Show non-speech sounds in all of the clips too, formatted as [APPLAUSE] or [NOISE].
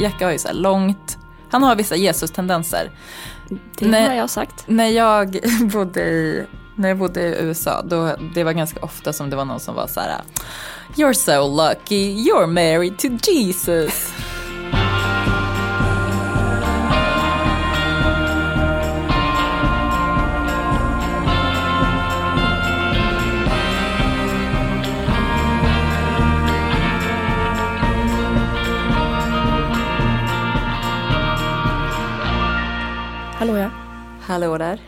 Jacke har ju så långt, han har vissa Jesus-tendenser. Det Nej. har jag sagt. När jag [LAUGHS] bodde i, när jag bodde i USA, då, det var ganska ofta som det var någon som var så här You're so lucky, you're married to Jesus. Hallå där.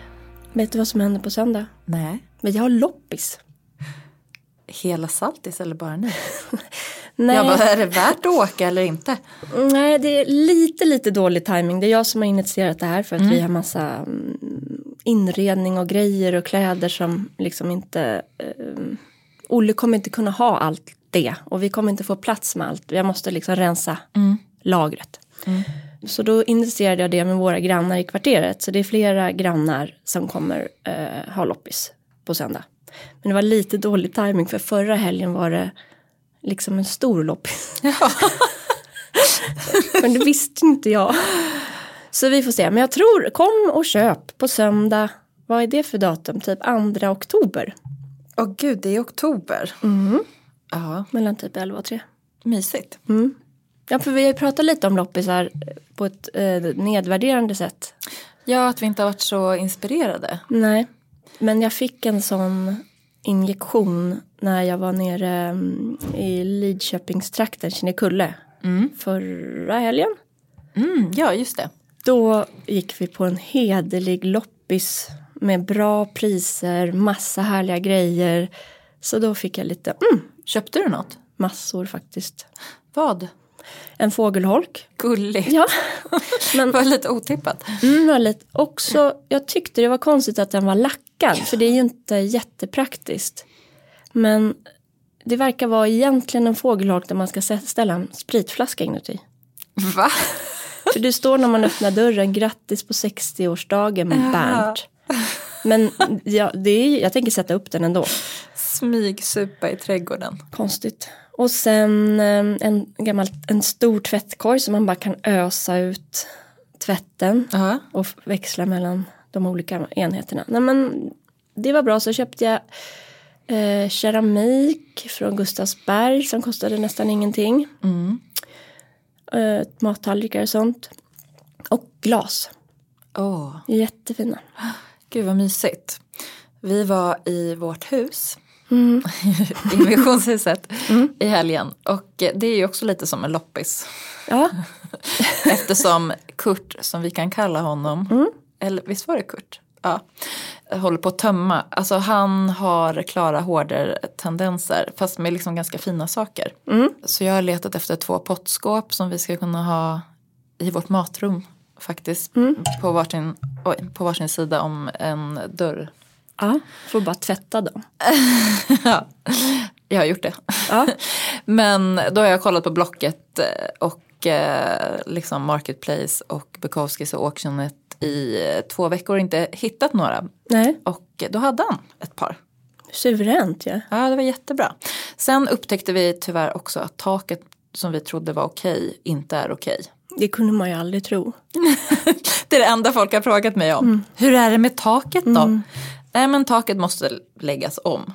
Vet du vad som händer på söndag? Nej. Men jag har loppis. Hela Saltis eller bara ni? [LAUGHS] Nej, Jag bara, är det värt att åka eller inte? nej, det är lite, lite dålig timing. Det är jag som har initierat det här för att vi har massa mm, inredning och grejer och kläder som liksom inte... Eh, Olle kommer inte kunna ha allt det och vi kommer inte få plats med allt. Jag måste liksom rensa lagret. Så då initierade jag det med våra grannar i kvarteret. Så det är flera grannar som kommer eh, ha loppis på söndag. Men det var lite dålig timing för förra helgen var det liksom en stor loppis. [LAUGHS] [LAUGHS] Men det visste inte jag. Så vi får se. Men jag tror, kom och köp på söndag. Vad är det för datum? Typ 2 oktober. Åh gud, det är oktober. Ja, Mellan typ 11 och 3. mysigt. Ja, för vi har ju pratat lite om loppisar på ett eh, nedvärderande sätt. Ja, att vi inte har varit så inspirerade. Nej, men jag fick en sån injektion när jag var nere mm, i Lidköpingstrakten, Kinnekulle, förra helgen. Mm, ja, just det. Då gick vi på en hederlig loppis med bra priser, massa härliga grejer. Så då fick jag lite, mm, Köpte du något? massor faktiskt. Vad? En fågelholk. Gulligt. Ja, [LAUGHS] men var lite otippat. mm, väldigt. Också, jag tyckte det var konstigt att den var lackad, för det är ju inte jättepraktiskt. Men det verkar vara egentligen en fågelholk där man ska ställa en spritflaska inuti. Va? För det står när man öppnar dörren, grattis på 60-årsdagen Bernt. Men ja, det är, jag tänker sätta upp den ändå. Smygsupa i trädgården. Konstigt. Och sen eh, en, gammal, en stor tvättkorg som man bara kan ösa ut tvätten Ja. och växla mellan de olika enheterna. Nej, men det var bra, så köpte jag eh, keramik från Gustavsberg som kostade nästan ingenting. Eh, mattallrikar och sånt. Och glas. Åh, Jättefina. gud vad mysigt. Vi var i vårt hus. [LAUGHS] I missionshuset i helgen. Och det är ju också lite som en loppis. Ja, [LAUGHS] Eftersom Kurt, som vi kan kalla honom, eller visst var det Kurt? Ja, håller på att tömma. Alltså han har klara hårder tendenser fast med liksom ganska fina saker. Så jag har letat efter två pottskåp som vi ska kunna ha i vårt matrum faktiskt. På, varsin, oj, på varsin sida om en dörr. Ja. får bara tvätta dem. [LAUGHS] ja, jag har gjort det. Ja. [LAUGHS] Men då har jag kollat på Blocket eh, och eh, liksom Marketplace och Bukowskis och Auctionet i eh, två veckor och inte hittat några. Nej, Och då hade han ett par. suveränt ja. Ja, det var jättebra. Sen upptäckte vi tyvärr också att taket som vi trodde var okej inte är okej. Det kunde man ju aldrig tro. [LAUGHS] Det är det enda folk har frågat mig om. Hur är det med taket då? Nej men taket måste läggas om.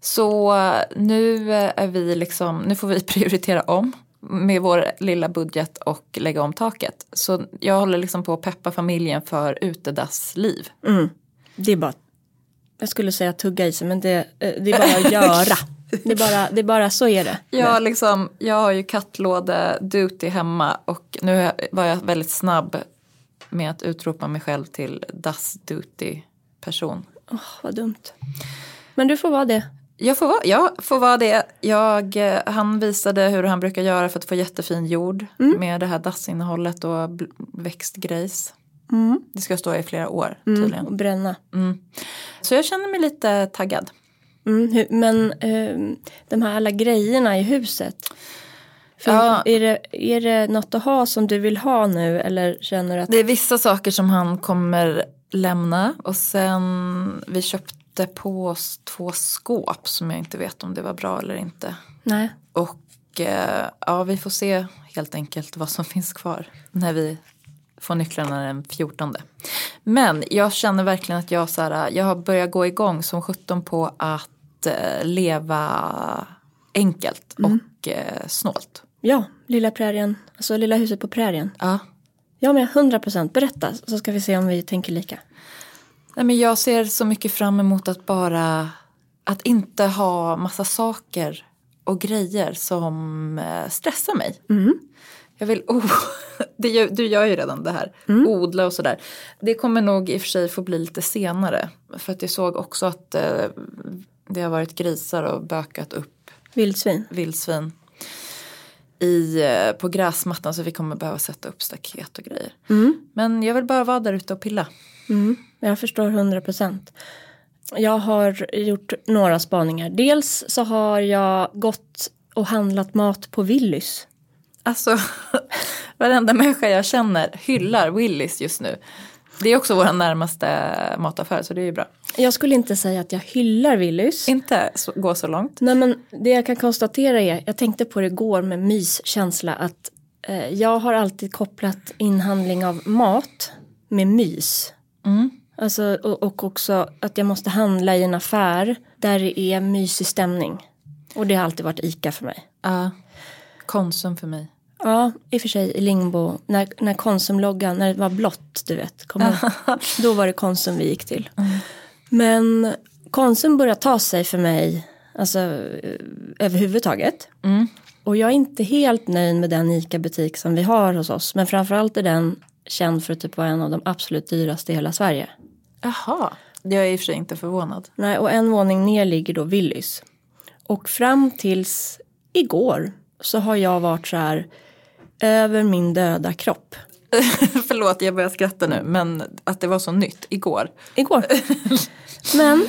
Så nu är vi liksom, nu får vi [LAUGHS] prioritera om med vår lilla budget och lägga om taket. Så jag håller liksom på att peppa familjen för utedassliv. Det är bara, jag skulle säga tugga i sig men det, eh, det är bara att [LAUGHS] göra. Det är bara, det är bara så är det. Jag, liksom, jag har ju kattlåde duty hemma och nu var jag väldigt snabb med att utropa mig själv till dass duty person. Åh, vad dumt. Men du får vara det. Jag får, vara, jag får vara det. Jag, eh, han visade hur han brukar göra för att få jättefin jord med det här dassinnehållet och växtgrejs. Det ska stå i flera år tydligen. Och bränna. Så jag känner mig lite taggad. Mm, men eh, de här alla grejerna i huset. Ja. Är, det, är det något att ha som du vill ha nu eller känner att Det är vissa saker som han kommer lämna och sen vi köpte på oss två skåp som jag inte vet om det var bra eller inte. nej? Och eh, ja, vi får se helt enkelt vad som [LAUGHS] finns kvar när vi får nycklarna den 14. Men jag känner verkligen att jag, så här, jag har börjat gå igång som 17 på att eh, leva enkelt och eh, snålt. Ja, lilla prärien, alltså lilla huset på prärien. Ja. Ja men 100 procent, berätta så ska vi se om vi tänker lika. Nej, men jag ser så mycket fram emot att bara att inte ha massa saker och grejer som eh, stressar mig. Jag vill, oh, [LAUGHS] det du gör ju redan det här, odla och sådär. Det kommer nog i och för sig få bli lite senare. För att jag såg också att eh, det har varit grisar och bökat upp Vildsvin. vildsvin i, eh, på gräsmattan så vi kommer behöva sätta upp staket och grejer. Men jag vill bara vara där ute och pilla. Mm, jag förstår 100 procent. Jag har gjort några spaningar. Dels så har jag gått och handlat mat på Willys. Alltså, [LAUGHS] varenda människa jag känner hyllar Willys just nu. Det är också vår närmaste mataffär så det är ju bra. Jag skulle inte säga att jag hyllar Willys. Inte så, gå så långt. Nej men det jag kan konstatera är, jag tänkte på det igår med myskänsla att eh, jag har alltid kopplat inhandling av mat med mys. Alltså, och, och också att jag måste handla i en affär där det är mysig stämning. Och det har alltid varit ICA för mig. Ja, Konsum för mig. Ja, i och för sig i Lingbo, när, när Konsumloggan, när det var blått, du vet, kommer, då var det Konsum vi gick till. Men Konsum börjar ta sig för mig, alltså eh, överhuvudtaget. Och jag är inte helt nöjd med den ICA-butik som vi har hos oss, men framförallt är den känd för att typ vara en av de absolut dyraste i hela Sverige. Jaha, jag är i och för sig inte förvånad. Nej, och en våning ner ligger då Willys. Och fram tills igår så har jag varit så här över min döda kropp. [LAUGHS] Förlåt, jag börjar skratta nu, men att det var så nytt igår. Igår. [LAUGHS] Men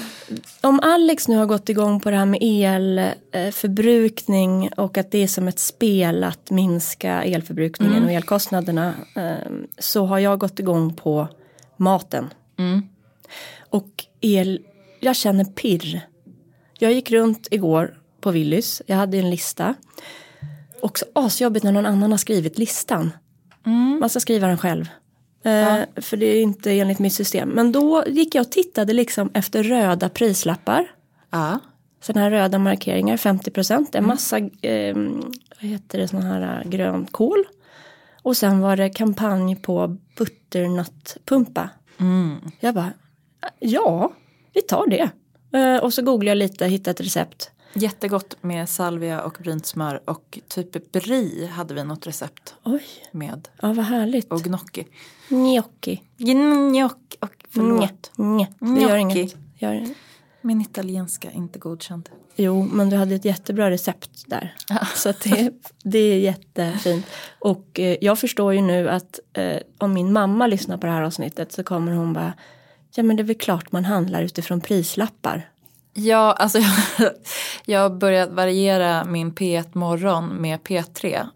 om Alex nu har gått igång på det här med elförbrukning och att det är som ett spel att minska elförbrukningen och elkostnaderna eh, så har jag gått igång på maten. Och el, jag känner pirr. Jag gick runt igår på Willys, jag hade en lista. Också asjobbigt när någon annan har skrivit listan. Man ska skriva den själv. Eh, För det är inte enligt mitt system. Men då gick jag och tittade liksom efter röda prislappar. Ja. Sådana här röda markeringar, 50 procent. En massa, eh, vad heter det, sådana här äh, grönt kål. Och sen var det kampanj på butternutpumpa. Jag bara, ja, vi tar det. Eh, och så googlade jag lite, hittade ett recept. Jättegott med salvia och brynt smör och typ brie hade vi något recept Oj, med. ja vad härligt. Och gnocchi. Gnocchi. Gnocchi. Och förlåt. Nje, det gör inget. Gör, Min italienska är inte godkänd. Jo, men du hade ett jättebra recept där. Så det, det är jättefint. Och eh, jag förstår ju nu att eh, om min mamma lyssnar på det här avsnittet så kommer hon bara Ja men det är väl klart man handlar utifrån prislappar. Ja, alltså jag, [LAUGHS] jag har börjat variera min P1 morgon med P3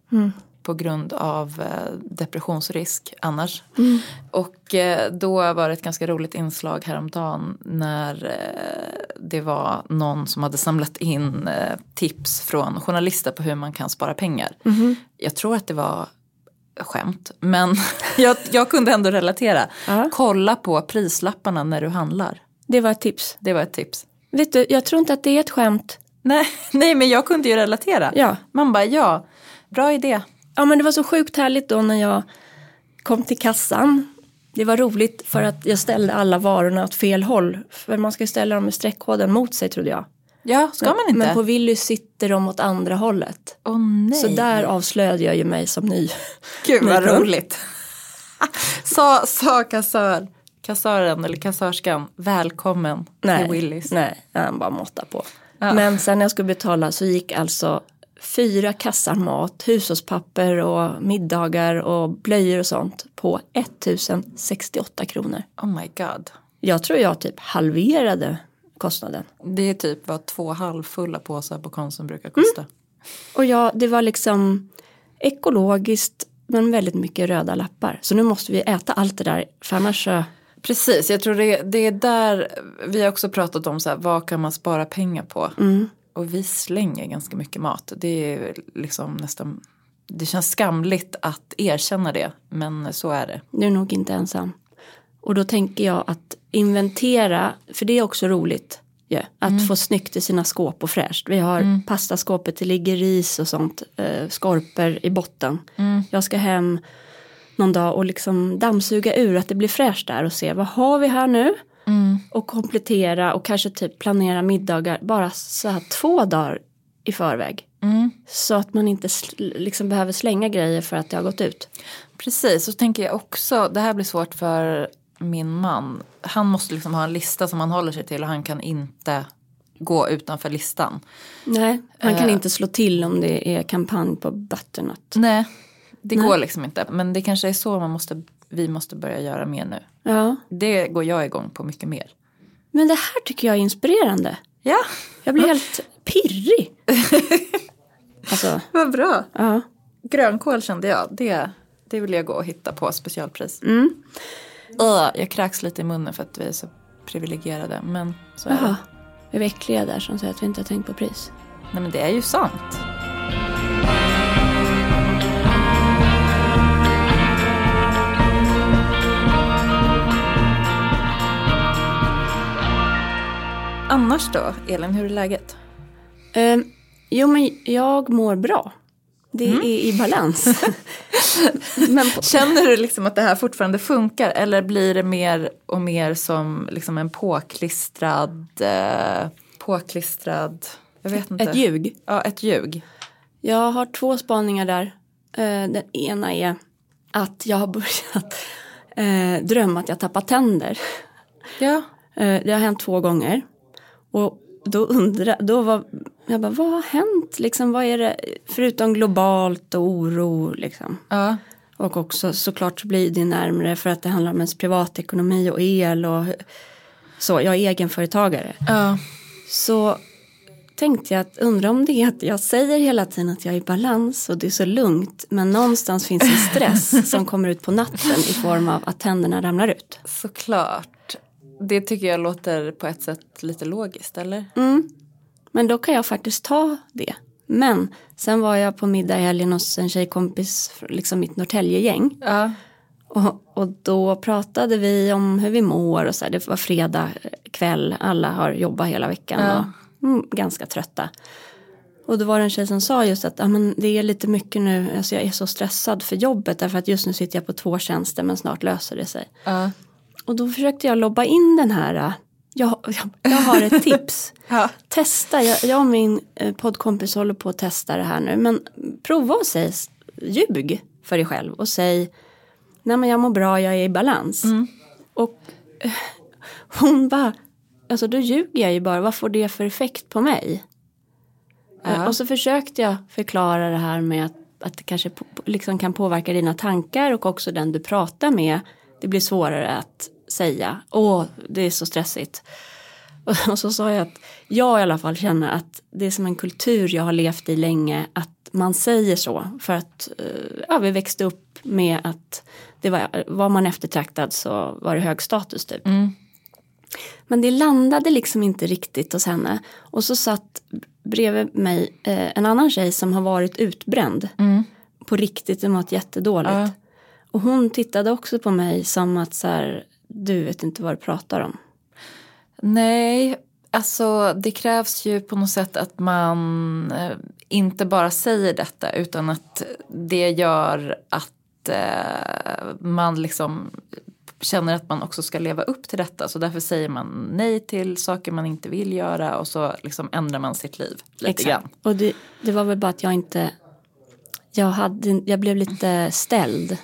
på grund av eh, depressionsrisk annars. Och eh, då var det ett ganska roligt inslag häromdagen när eh, det var någon som hade samlat in tips från journalister på hur man kan spara pengar. Jag tror att det var skämt, men [LAUGHS] jag, jag kunde ändå relatera. Ja. Kolla på prislapparna när du handlar. Det var ett tips. Det var ett tips. Vet du, jag tror inte att det är ett skämt. Nej, [LAUGHS] nej men jag kunde ju relatera. Ja. Man bara ja, bra idé. Ja men det var så sjukt härligt då när jag kom till kassan. Det var roligt för att jag ställde alla varorna åt fel håll. För man ska ju ställa dem med streckkoden mot sig trodde jag. Ja, ska man inte? Men på Willys sitter de åt andra hållet. Åh nej. Så där avslöjade jag ju mig som ny. Gud vad [LAUGHS] roligt. [LAUGHS] sa, sa kassör, kassören eller kassörskan välkommen till Willys. nej, han bara måttade på. Men sen när jag skulle betala så gick alltså fyra kassar mat, hushållspapper och middagar och blöjor och sånt på 1068 kronor. Oh my god. Jag tror jag typ halverade kostnaden. Det är typ vad två halvfulla påsar på Konsum brukar kosta. Och jag, det var liksom ekologiskt men väldigt mycket röda lappar. Så nu måste vi äta allt det där för annars så Precis, jag tror det, det är där vi har också pratat om så här, vad kan man spara pengar på? Och vi slänger ganska mycket mat. Det är liksom nästan det känns skamligt att erkänna det, men så är det. Du är nog inte ensam. Och då tänker jag att inventera, för det är också roligt. Ja, att Mm. få snyggt i sina skåp och fräscht. Vi har pastaskåpet, det ligger ris och sånt, eh, skorpor i botten. Mm. Jag ska hem någon dag och liksom dammsuga ur att det blir fräscht där och se vad har vi här nu? Mm. Och komplettera och kanske typ planera middagar bara så här två dagar i förväg. Mm. Så att man inte liksom behöver slänga grejer för att det har gått ut. Precis, så tänker jag också, det här blir svårt för min man. Han måste liksom ha en lista som han håller sig till och han kan inte gå utanför listan. Nej, han kan Eh. inte slå till om det är kampanj på butternut. Nej, det Nej. går liksom inte. Men det kanske är så man måste, vi måste börja göra mer nu. Ja, Det går jag igång på mycket mer. men det här tycker jag är inspirerande. Ja, Jag blir helt pirrig. [LAUGHS] Alltså, vad bra. ja. Grönkål kände jag, det, det vill jag gå och hitta på specialpris. Mm. Ugh, jag kräks lite i munnen för att vi är så privilegierade. Men så är det. Jaha. Är vi äckliga där som säger att vi inte har tänkt på pris? Nej men det är ju sant. Annars då, Elin, hur är läget? Um, jo, men jag mår bra. Det Mm. är i balans. [LAUGHS] men på, Känner du liksom att det här fortfarande funkar eller blir det mer och mer som liksom en påklistrad, eh, påklistrad, jag vet inte. ett ljug. Ja, ett ljug. Jag har två spaningar där. Eh, den ena är att jag har [LAUGHS] börjat eh, drömma att jag tappar tänder. Ja. Eh, det har hänt två gånger. Och då undrar, då var, jag bara, vad har hänt? Liksom, vad är det, förutom globalt och oro liksom. Ja. Och också såklart så blir det närmre för att det handlar om ens privatekonomi och el och så. Jag är egenföretagare. Ja. Så tänkte jag att undra om det är att jag säger hela tiden att jag är i balans och det är så lugnt. Men någonstans finns en stress [LAUGHS] som kommer ut på natten i form av att tänderna ramlar ut. Såklart. Det tycker jag låter på ett sätt lite logiskt, eller? Mm. Men då kan jag faktiskt ta det. Men sen var jag på middag i helgen hos en tjejkompis, liksom mitt Norrtälje-gäng. Ja. Och, och då pratade vi om hur vi mår och så här, det var fredag kväll, alla har jobbat hela veckan Ja. och mm, ganska trötta. Och då var det en tjej som sa just att ah, men det är lite mycket nu, alltså jag är så stressad för jobbet därför att just nu sitter jag på två tjänster men snart löser det sig. Ja. Och då försökte jag lobba in den här, äh, jag, [LAUGHS] jag, jag har ett tips. [LAUGHS] Ja. Testa, jag, jag och min eh, poddkompis håller på att testa det här nu. Men prova och säg ljug för dig själv och säg Nej men jag mår bra, jag är i balans. Och eh, [LAUGHS] hon bara Alltså då ljuger jag ju bara, vad får det för effekt på mig? Ja. Och så försökte jag förklara det här med att, att det kanske liksom kan påverka dina tankar och också den du pratar med. Det blir svårare att säga, åh det är så stressigt. [LAUGHS] Och, så sa jag att jag i alla fall känner att det är som en kultur jag har levt i länge att man säger så för att eh, ja, vi växte upp med att det var, var man eftertraktad så var det hög status typ. Mm. Men det landade liksom inte riktigt hos henne. Och så satt bredvid mig eh, en annan tjej som har varit utbränd. Mm. På riktigt och mått jättedåligt. Ja. Och hon tittade också på mig som att så här, du vet inte vad du pratar om. Nej, alltså det krävs ju på något sätt att man eh, inte bara säger detta utan att det gör att eh, man liksom känner att man också ska leva upp till detta. Så därför säger man nej till saker man inte vill göra och så liksom ändrar man sitt liv lite grann. Och det, det var väl bara att jag inte, jag, hade, jag blev lite ställd.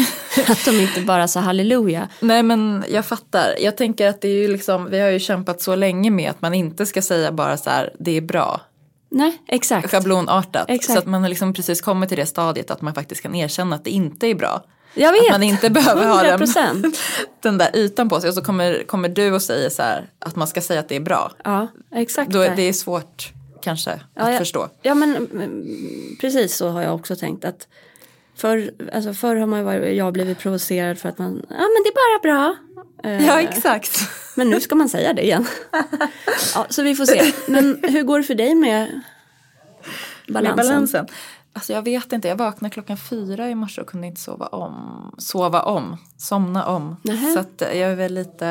[LAUGHS] att de inte bara sa halleluja. Nej men jag fattar. Jag tänker att det är ju liksom, vi har ju kämpat så länge med att man inte ska säga bara så här, det är bra. Nej, exakt. Schablonartat. Exakt. Så att man har liksom precis kommit till det stadiet att man faktiskt kan erkänna att det inte är bra. Jag vet. Att man inte behöver ha den, 100%. [LAUGHS] den där ytan på sig. Och så kommer, kommer du och säger så här att man ska säga att det är bra. Ja, exakt. Då det. är svårt kanske Ja, att ja. förstå. Ja men mm, precis så har jag också tänkt att förr, alltså förr har man varit, jag blivit provocerad för att man, ja men det är bara bra. Eh, Ja exakt. Men nu ska man säga det igen. [LAUGHS] ja, så vi får se. Men hur går det för dig med balansen? Med balansen. Alltså jag vet inte, jag vaknade klockan fyra i morse och kunde inte sova om. Sova om, somna om. Nähä. Så att jag är väl lite,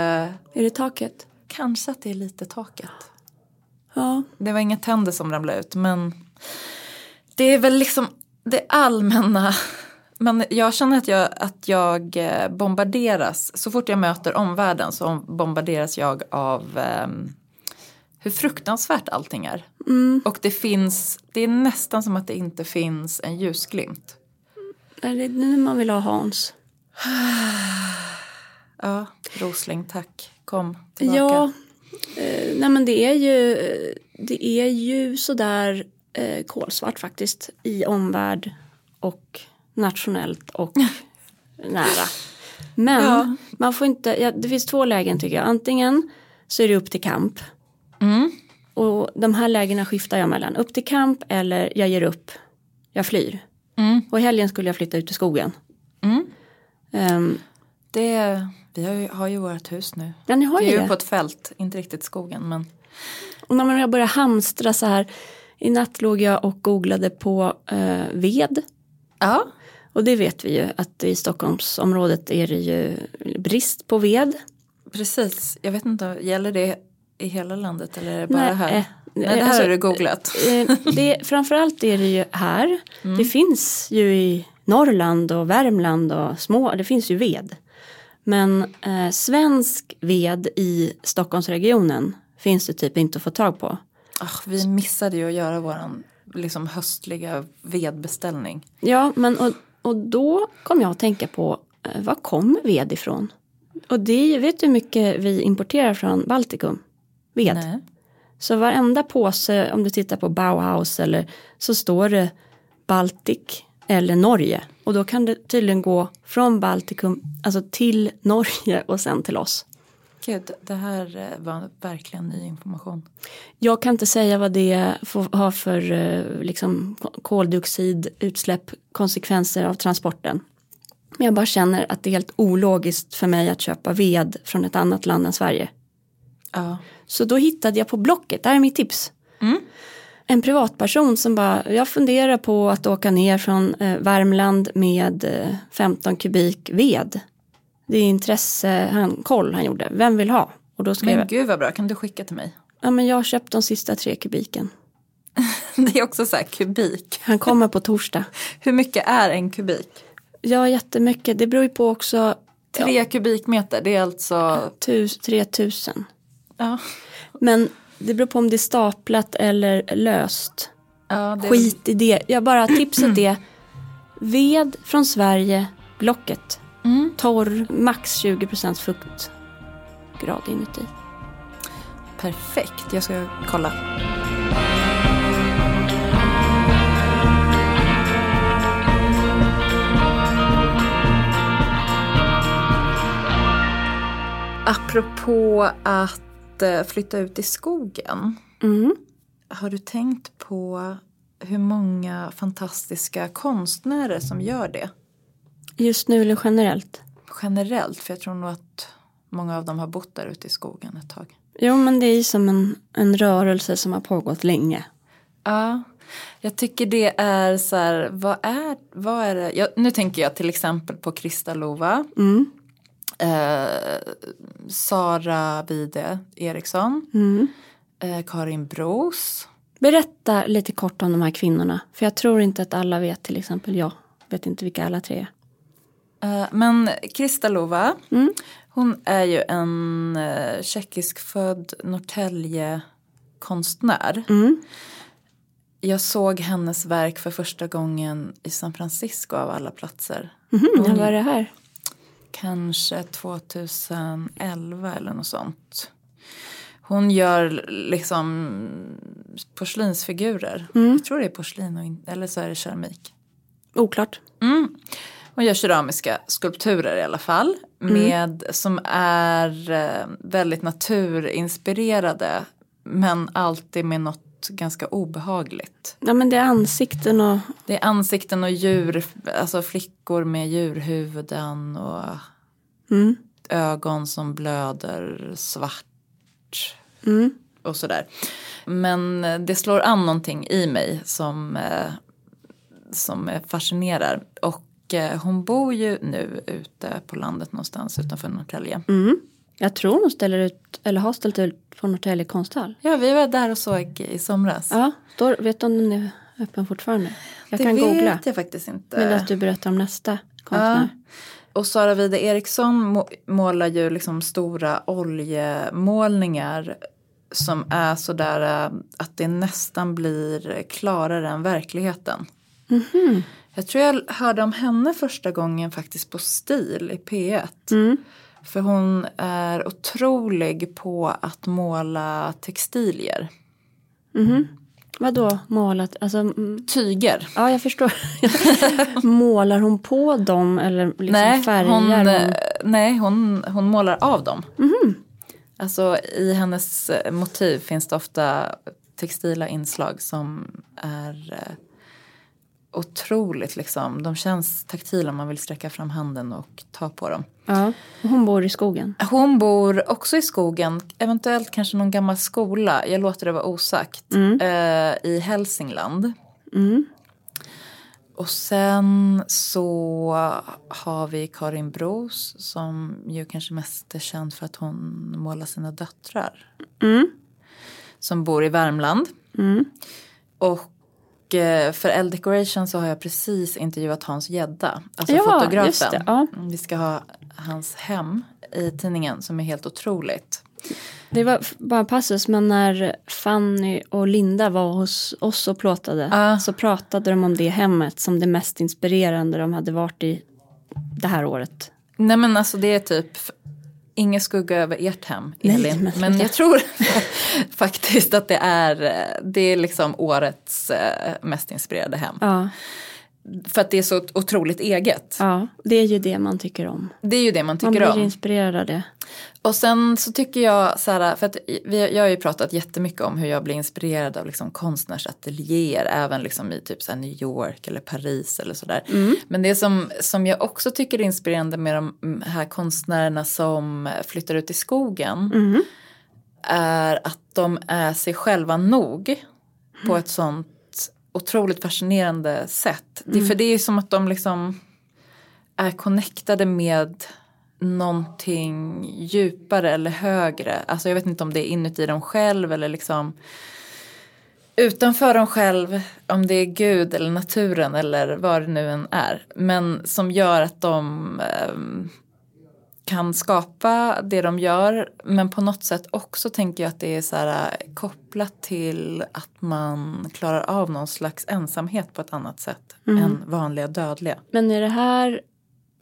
Är det taket? kanske att det är lite taket. Ja. Det var inga tänder som ramlade ut men det är väl liksom det allmänna. Men jag känner att jag, att jag eh, bombarderas, så fort jag möter omvärlden så bombarderas jag av ehm, hur fruktansvärt allting är. Och det finns, det är nästan som att det inte finns en ljusglimt. Är det nu man vill ha Hans? [SIGHS] Ja, Rosling, tack. Kom tillbaka. Ja, eh, nej men det är ju, eh, det är ju sådär eh, kolsvart faktiskt i omvärld och nationellt och nära. Men Ja. man får inte, ja, det finns två lägen tycker jag. Antingen så är det upp till kamp. Mm. Och de här lägena skiftar jag mellan. Upp till kamp eller jag ger upp. Jag flyr. Mm. Och i helgen skulle jag flytta ut i skogen. Mm. Ehm, Det, vi har ju, har ju vårt hus nu. ja, ni har ju är det. ju på ett fält, inte riktigt skogen men Och när jag började hamstra så här. I natt låg jag och googlade på eh, ved. ja. Och det vet vi ju att i Stockholmsområdet är det ju brist på ved. Precis, jag vet inte, gäller det i hela landet eller är det bara Nej, här? eh, Nej, det här alltså, har du googlat. Eh, det, framförallt är det ju här. Det finns ju i Norrland och Värmland och små, det finns ju ved. Men eh, svensk ved i Stockholmsregionen finns det typ inte att få tag på. Ah, vi missade ju att göra våran liksom, höstliga vedbeställning. Ja, men och, och då kom jag att tänka på eh, var kommer ved ifrån? Och det vet du hur mycket vi importerar från Baltikum? Ved. Nej. Så varenda påse, om du tittar på Bauhaus eller så står det Baltic eller Norge. Och då kan det tydligen gå från Baltikum, alltså till Norge och sen till oss. Gud, det här eh, var verkligen ny information. Jag kan inte säga vad det får ha för eh, liksom, koldioxidutsläpp, konsekvenser av transporten. Men jag bara känner att det är helt ologiskt för mig att köpa ved från ett annat land än Sverige. Ja. Så då hittade jag på Blocket, det här är mitt tips. En privatperson som bara, jag funderar på att åka ner från eh, Värmland med eh, 15 kubik ved. Det är intresse, han, koll han gjorde, vem vill ha? Och då skrev Men gud vad bra, kan du skicka till mig? ja men jag har köpt de sista tre kubiken. [LAUGHS] Det är också så här kubik. Han kommer på torsdag. [LAUGHS] Hur mycket är en kubik? Ja, jättemycket. Det beror ju på också Tre kubikmeter, det är alltså... tus, 3000. Ja. Men det beror på om det är staplat eller löst. Ja, det Skit i det. Jag bara tipset [CLEARS THROAT] är ved från Sverige, Blocket. Mm. Torr, max 20% fuktgrad inuti. Perfekt, jag ska kolla. Apropå att eh, flytta ut i skogen. Mm. Har du tänkt på hur många fantastiska konstnärer som gör det? Just nu eller generellt? Generellt, för jag tror nog att många av dem har bott där ute i skogen ett tag. Jo men det är ju som en, en rörelse som har pågått länge. Ja, jag tycker det är så här, vad är, vad är det? Jag, nu tänker jag till exempel på Krista Lova, Mm. eh, Sara Vide Eriksson, Mm. eh, Karin Bros. Berätta lite kort om de här kvinnorna. För jag tror inte att alla vet till exempel jag. Vet inte vilka alla tre är. Eh, men Krista Lova, Mm. hon är ju en eh, tjeckiskfödd Norrtälje-konstnär. Mm. Jag såg hennes verk för första gången i San Francisco av alla platser. Mhm, Vad är det här? Kanske 2011 eller något sånt. Hon gör liksom porslinsfigurer. Jag tror det är porslin och eller så är det keramik. Oklart. Mm. Hon gör keramiska skulpturer i alla fall. Med, Som är eh, väldigt naturinspirerade. Men alltid med något ganska obehagligt. Ja men det är ansikten och Det är ansikten och djur, alltså flickor med djurhuvuden och mm. ögon som blöder svart Mm. och sådär. Men eh, det slår an någonting i mig som, eh, som fascinerar. Och hon bor ju nu ute på landet någonstans utanför Norrtälje. Mm. Jag tror hon ställer ut, eller har ställt ut på Norrtälje konsthall. Ja, vi var där och såg i somras. Ja, då, vet du om den är öppen fortfarande? Jag det kan vet googla. jag faktiskt inte. Medan du berättar om nästa konstnär. Ja. Och Sara Wide Eriksson må- målar ju liksom stora oljemålningar som är sådär äh, att det nästan blir klarare än verkligheten. Mhm. Jag tror jag hörde om henne första gången faktiskt på Stil i P1. Mm. För hon är otrolig på att måla textilier. Mhm. Vadå målat? Alltså, mm, Tyger. ja jag förstår. [LAUGHS] Målar hon på dem eller liksom nej, färgar hon, hon? eh, nej hon, hon målar av dem. Mhm. Alltså i hennes motiv finns det ofta textila inslag som är eh, otroligt liksom. De känns taktila man vill sträcka fram handen och ta på dem. Ja, hon bor i skogen. Hon bor också i skogen, eventuellt kanske någon gammal skola, jag låter det vara osagt, eh, i Hälsingland. Mm. Och sen så har vi Karin Bros som ju kanske mest är känd för att hon målar sina döttrar. Mm. Som bor i Värmland. Mm. Och för L Decoration så har jag precis intervjuat Hans Gedda, alltså Ja, fotografen. det, ja. Vi ska ha hans hem i tidningen som är helt otroligt. Det var bara en passus, men när Fanny och Linda var hos oss och plåtade Ja. så pratade de om det hemmet som det mest inspirerande de hade varit i det här året. Nej men alltså det är typ ingen skugga över ert hem Elin. men men jag tror [LAUGHS] faktiskt att det är, eh, det är liksom årets eh, mest inspirerade hem. Ja, För att det är så otroligt eget. ja, det är ju det man tycker om. Det är ju det man Man tycker blir om. inspirerad av det. Och sen så tycker jag så här, för att vi, jag har ju pratat jättemycket om hur jag blir inspirerad av liksom konstnärsateljéer, även liksom i typ så New York eller Paris eller sådär. Men det som, som jag också tycker är inspirerande med de här konstnärerna som flyttar ut i skogen är att de är sig själva nog på ett sånt otroligt fascinerande sätt. Det, för det är ju som att de liksom är connectade med någonting djupare eller högre. Alltså jag vet inte om det är inuti dem själv eller liksom utanför dem själv. Om det är Gud eller naturen eller vad det nu än är. Men som gör att de ehm, kan skapa det de gör. Men på något sätt också tänker jag att det är så här, eh, kopplat till att man klarar av någon slags ensamhet på ett annat sätt än vanliga dödliga. Men är det här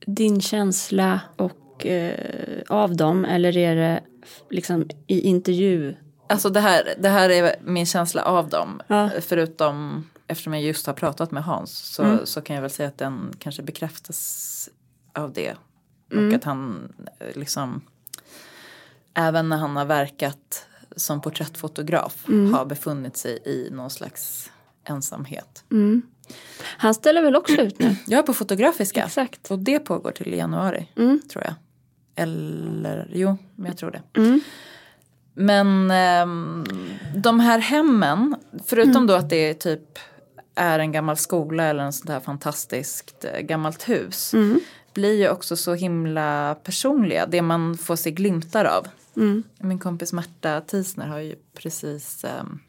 din känsla och, eh, av dem eller är det liksom i intervju? Alltså det här, det här är min känsla av dem. Ja. Förutom eftersom jag just har pratat med Hans så, så kan jag väl säga att den kanske bekräftas av det. Och att han eh, liksom även när han har verkat som porträttfotograf har befunnit sig i någon slags ensamhet. Han ställer väl också ut nu? [CLEARS THROAT] Jag är på Fotografiska Exakt. och det pågår till januari tror jag. Eller jo, men jag tror det. Men ehm, de här hemmen, förutom då att det typ är en gammal skola eller en sånt här fantastiskt eh, gammalt hus. Blir ju också så himla personliga, det man får se glimtar av. Min kompis Märta Tisner har ju precis ehm,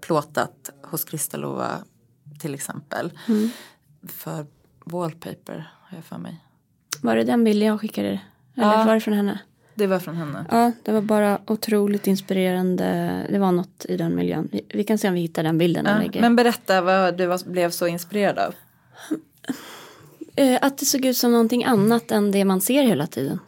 plåtat hos Kristalova till exempel. För Wallpaper har jag för mig. Var det den bilden jag skickade? Eller Ja. var det från henne? Det var från henne. Ja, det var bara otroligt inspirerande. Det var något i den miljön. Vi, vi kan se om vi hittar den bilden. Ja, men berätta vad du var, blev så inspirerad av. [LAUGHS] Eh, att det såg ut som någonting annat än det man ser hela tiden.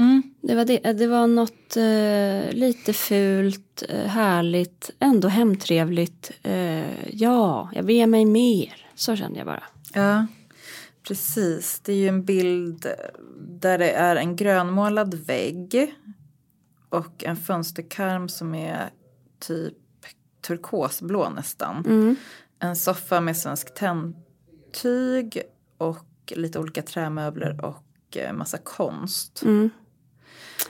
Mm. Det var, det, det var något eh, lite fult, eh, härligt, ändå hemtrevligt. Eh, ja, jag vill ge mig mer. Så kände jag bara. Ja, precis. Det är ju en bild där det är en grönmålad vägg och en fönsterkarm som är typ turkosblå nästan. En soffa med svensk tändtyg och lite olika trämöbler och eh, massa konst.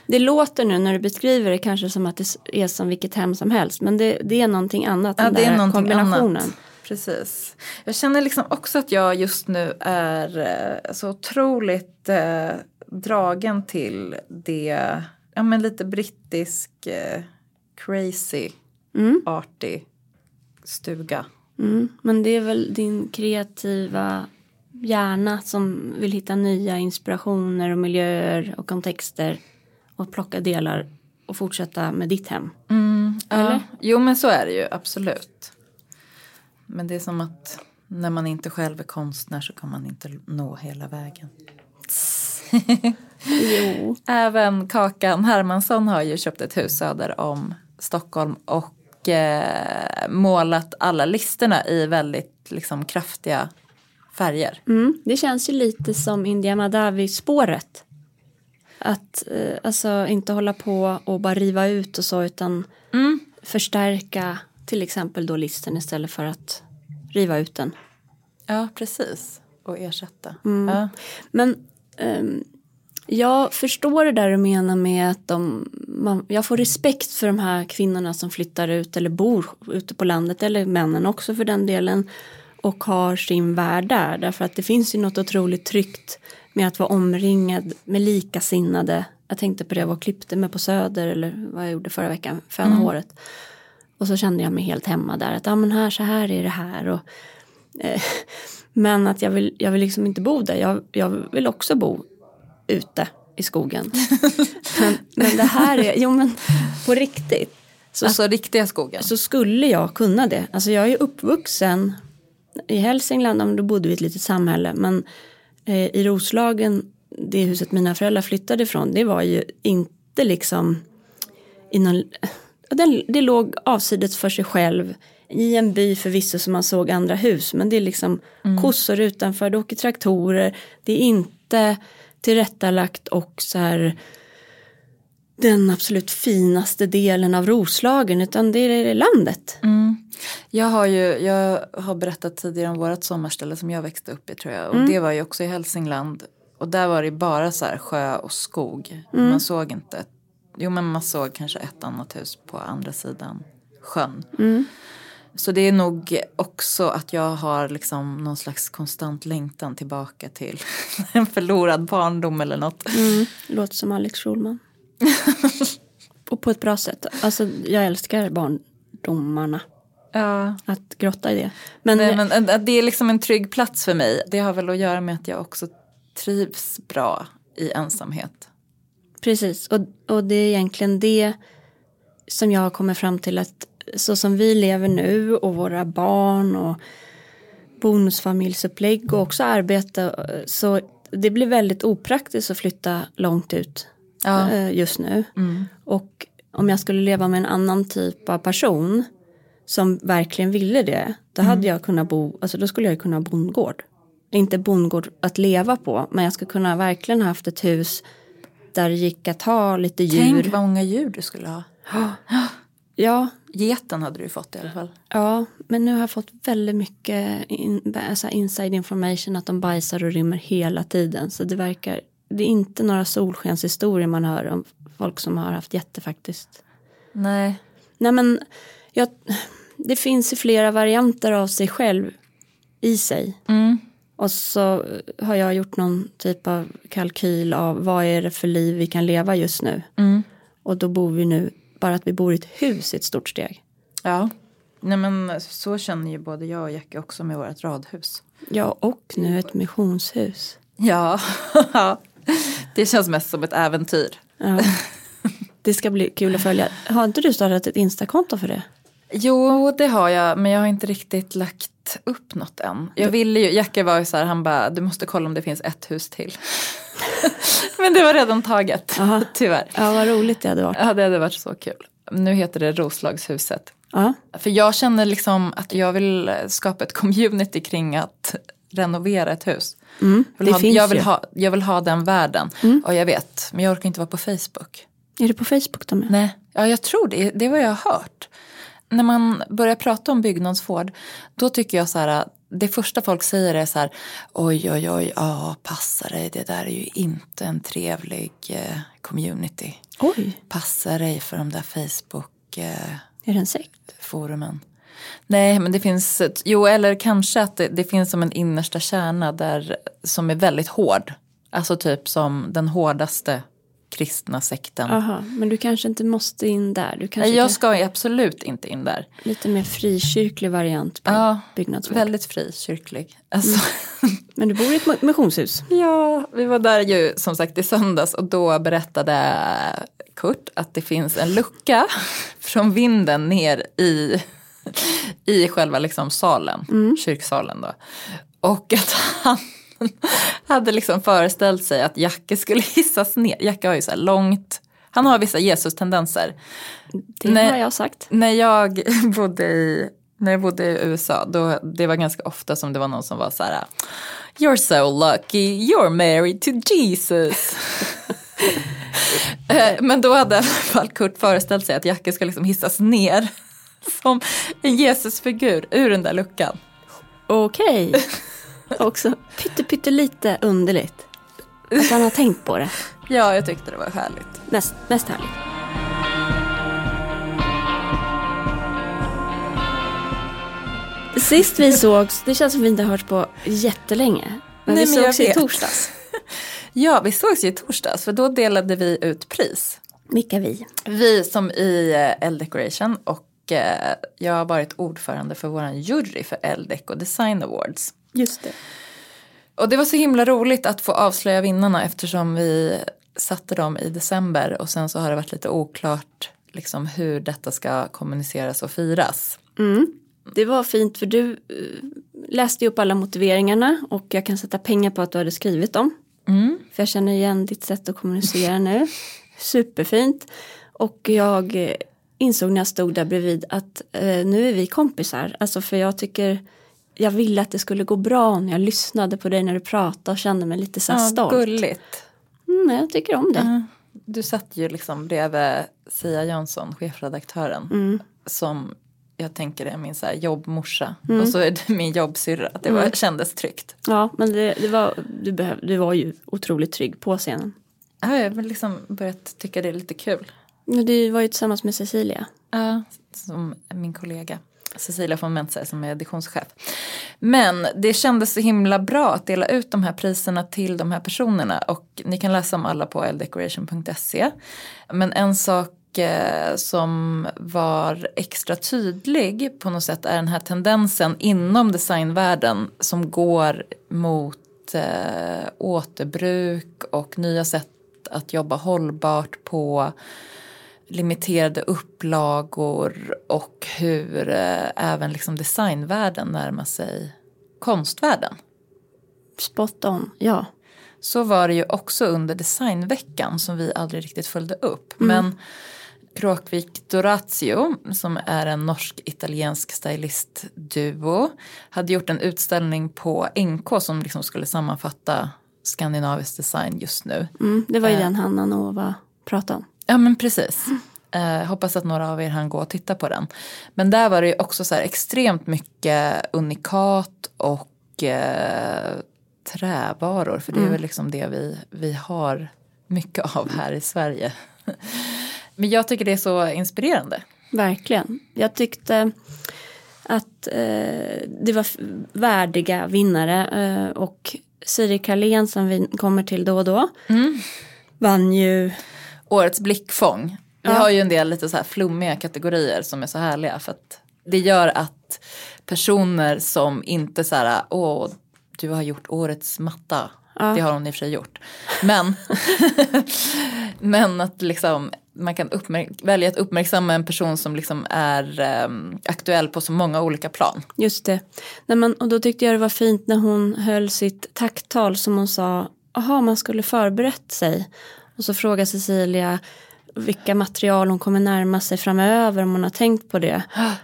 Det låter nu när du beskriver det kanske som att det är som vilket hem som helst. Men det, det är någonting annat. Ja, den det är där någonting kombinationen. annat. precis. Jag känner liksom också att jag just nu är eh, så otroligt eh, dragen till det, ja men lite brittisk eh, crazy, Mm. artig stuga. Mm. Men det är väl din kreativa hjärna som vill hitta nya inspirationer och miljöer och kontexter och plocka delar och fortsätta med ditt hem. Eller? Ja, jo men så är det ju absolut. Men det är som att när man inte själv är konstnär så kan man inte nå hela vägen. [LAUGHS] Jo. Även Kakan Hermansson har ju köpt ett hus söder om Stockholm och eh, målat alla listerna i väldigt liksom, kraftiga färger. Mm. Det känns ju lite som India Madavi-spåret. Att eh, alltså inte hålla på och bara riva ut och så utan förstärka till exempel då listen istället för att riva ut den. Ja, precis. Och ersätta. Mm. Ja. Men ehm, jag förstår det där du menar med att de, man, jag får respekt för de här kvinnorna som flyttar ut eller bor ute på landet eller männen också för den delen och har sin värld där därför att det finns ju något otroligt tryggt med att vara omringad med likasinnade. Jag tänkte på det, jag var och klippte mig på Söder eller vad jag gjorde förra veckan, föna håret. Och så kände jag mig helt hemma där att ja men här så här är det här och eh, [LAUGHS] men att jag vill, jag vill liksom inte bo där. Jag, jag vill också bo ute i skogen. [LAUGHS] men, men det här är, jo men på riktigt. Så, Alltså riktiga skogen. så skulle jag kunna det. Alltså jag är uppvuxen i Hälsingland, då bodde vi i ett litet samhälle. Men eh, i Roslagen, det huset mina föräldrar flyttade ifrån, det var ju inte liksom i någon, det, det låg avsides för sig själv i en by förvisso som man såg andra hus men det är liksom kossor utanför, det åker traktorer, det är inte tillrättalagt och så här den absolut finaste delen av Roslagen utan det är landet. Jag har ju, jag har berättat tidigare om vårt sommarställe som jag växte upp i tror jag. Och Mm. det var ju också i Hälsingland. Och där var det bara så här sjö och skog. Mm. Man såg inte, jo men man såg kanske ett annat hus på andra sidan sjön. Mm. Så det är nog också att jag har liksom någon slags konstant längtan tillbaka till [LAUGHS] en förlorad barndom eller något. Mm. Låter som Alex Schulman. [LAUGHS] och på ett bra sätt. Alltså jag älskar barndomarna. Ja. Att grotta i det. Men, Nej, men en- det är liksom en trygg plats för mig. Det har väl att göra med att jag också trivs bra i ensamhet. Precis, och, och det är egentligen det som jag har kommit fram till att så som vi lever nu och våra barn och bonusfamiljsupplägg och också arbete så det blir väldigt opraktiskt att flytta långt ut Ja. eh, just nu. Och om jag skulle leva med en annan typ av person som verkligen ville det, då hade jag kunnat bo, alltså då skulle jag kunna ha bondgård. Inte bondgård att leva på, men jag skulle kunna verkligen haft ett hus där det gick att ha lite djur. Tänk vad många djur du skulle ha. [GASPS] Ja, Geten hade du fått i alla fall. ja, men nu har jag fått väldigt mycket in, alltså inside information att de bajsar och rymmer hela tiden. Så det verkar, det är inte några solskenshistorier man hör om folk som har haft jätte faktiskt. Nej. Nej men, jag, det finns ju flera varianter av sig själv i sig. Mm. Och så har jag gjort någon typ av kalkyl av vad är det för liv vi kan leva just nu. Mm. Och då bor vi nu, bara att vi bor i ett hus i ett stort steg. Ja. Nej men så känner ju både jag och Jackie också med vårt radhus. Ja, och nu ett missionshus. Ja. [LAUGHS] [LAUGHS] det känns mest som ett äventyr. Ja. Det ska bli kul att följa. Har inte du startat ett Instakonto för det? Jo, det har jag, men jag har inte riktigt lagt upp något än. Jag ville ju, Jackie var ju så här, han bara, du måste kolla om det finns ett hus till. [LAUGHS] men det var redan taget, Aha. [LAUGHS] tyvärr. Ja, vad roligt det hade varit. Ja, det hade varit så kul. Nu heter det Roslagshuset. Ja, För jag känner liksom att jag vill skapa ett community kring att renovera ett hus. mm, Jag vill, ha, jag, vill ha, jag vill ha den världen. Och jag vet, men jag orkar inte vara på Facebook. Är det på Facebook de är? Nej, ja, jag tror det. Det är vad jag har hört. När man börjar prata om byggnadsvård, då tycker jag så här, det första folk säger är så här, oj, oj, oj, ja, passa dig, det där är ju inte en trevlig eh, community. Oj, Passa dig för de där Facebook-forumen. är det en sekt? Nej, men det finns, jo eller kanske att det, det, finns som en innersta kärna där som är väldigt hård. Alltså typ som den hårdaste kristna sekten. Aha, men du kanske inte måste in där? Du kanske Nej, jag ska absolut inte in där. Lite mer frikyrklig variant på ja, byggnadsvård. Väldigt frikyrklig. Alltså. Mm. [LAUGHS] Men du bor i ett missionshus? ja, vi var där ju som sagt i söndags och då berättade Kurt att det finns en lucka [LAUGHS] från vinden ner i, i själva liksom salen, mm. kyrksalen då. Och att han hade liksom föreställt sig att Jacke skulle [LAUGHS] hissas ner. Jacke har ju så här långt, han har vissa Jesus-tendenser. Det när, har jag sagt. När jag [LAUGHS] bodde i när jag bodde i USA, då, det var ganska ofta som det var någon som var så här You're so lucky, you're married to Jesus. [LAUGHS] Eh, men då hade i alla fall Kurt föreställt sig att Jacke ska liksom hissas ner [LAUGHS] som en Jesusfigur ur den där luckan. Okej. [LAUGHS] Också pytte, pytte lite underligt. Att han har tänkt på det. [LAUGHS] Ja, jag tyckte det var härligt. Mest, mest härligt. Sist vi sågs, det känns som vi inte har hört på jättelänge. Men Nej, vi men sågs i torsdags. ja, vi sågs ju i torsdags för då delade vi ut pris. Vilka vi? Vi som i eh, L-Decoration och eh, jag har varit ordförande för vår jury för L-Deco Design Awards. Just det. Och det var så himla roligt att få avslöja vinnarna eftersom vi satte dem i december och sen så har det varit lite oklart liksom hur detta ska kommuniceras och firas. Mm. Det var fint för du eh, läste upp alla motiveringarna och jag kan sätta pengar på att du hade skrivit dem. Mm. För jag känner igen ditt sätt att kommunicera nu. [LAUGHS] Superfint. Och jag eh, insåg när jag stod där bredvid att eh, nu är vi kompisar. Alltså för jag tycker jag ville att det skulle gå bra när jag lyssnade på dig när du pratade och kände mig lite så här ja, stolt. Gulligt. Mm, jag tycker om det. Mm. Du satt ju liksom bredvid Sia Jönsson, chefredaktören. Mm. Som jag tänker är min så här jobbmorsa. Mm. Och så är det min jobbsyrra. Det var, mm. kändes tryggt. Ja men det, det var, du, behöv, du var ju otroligt trygg på scenen. Ja, jag har liksom börjat tycka det är lite kul. Du var ju tillsammans med Cecilia. Ja, som min kollega. Cecilia von Mentzer som är editionschef. Men det kändes så himla bra att dela ut de här priserna till de här personerna och ni kan läsa om alla på eldecoration.se. Men en sak eh, som var extra tydlig på något sätt är den här tendensen inom designvärlden som går mot eh, återbruk och nya sätt att jobba hållbart på limiterade upplagor och hur eh, även liksom designvärlden närmar sig konstvärlden. Spot on, ja. Så var det ju också under designveckan som vi aldrig riktigt följde upp. Mm. Men Kråkvik Doratio som är en norsk-italiensk stylistduo hade gjort en utställning på NK som liksom skulle sammanfatta skandinavisk design just nu. Mm, det var ju eh. den Hanna Nova pratade om. Ja men precis. Eh, hoppas att några av er hann gå och titta på den. Men där var det ju också så här extremt mycket unikat och eh, trävaror. För det är mm. väl liksom det vi, vi har mycket av här i Sverige. Men jag tycker det är så inspirerande. Verkligen. Jag tyckte att eh, det var värdiga vinnare eh, och Siri Carlén som vi kommer till då och då mm. vann ju Årets blickfång. Vi ja. har ju en del lite så här flummiga kategorier som är så härliga för att det gör att personer som inte så här, åh, du har gjort årets matta. Ja. Det har hon i och för sig gjort. Men, [LAUGHS] men att liksom man kan välja att uppmärksamma en person som liksom är um, aktuell på så många olika plan. Just det. Nej, men, och då tyckte jag det var fint när hon höll sitt tacktal som hon sa, aha man skulle förberett sig. Och så frågar Cecilia vilka material hon kommer närma sig framöver om hon har tänkt på det.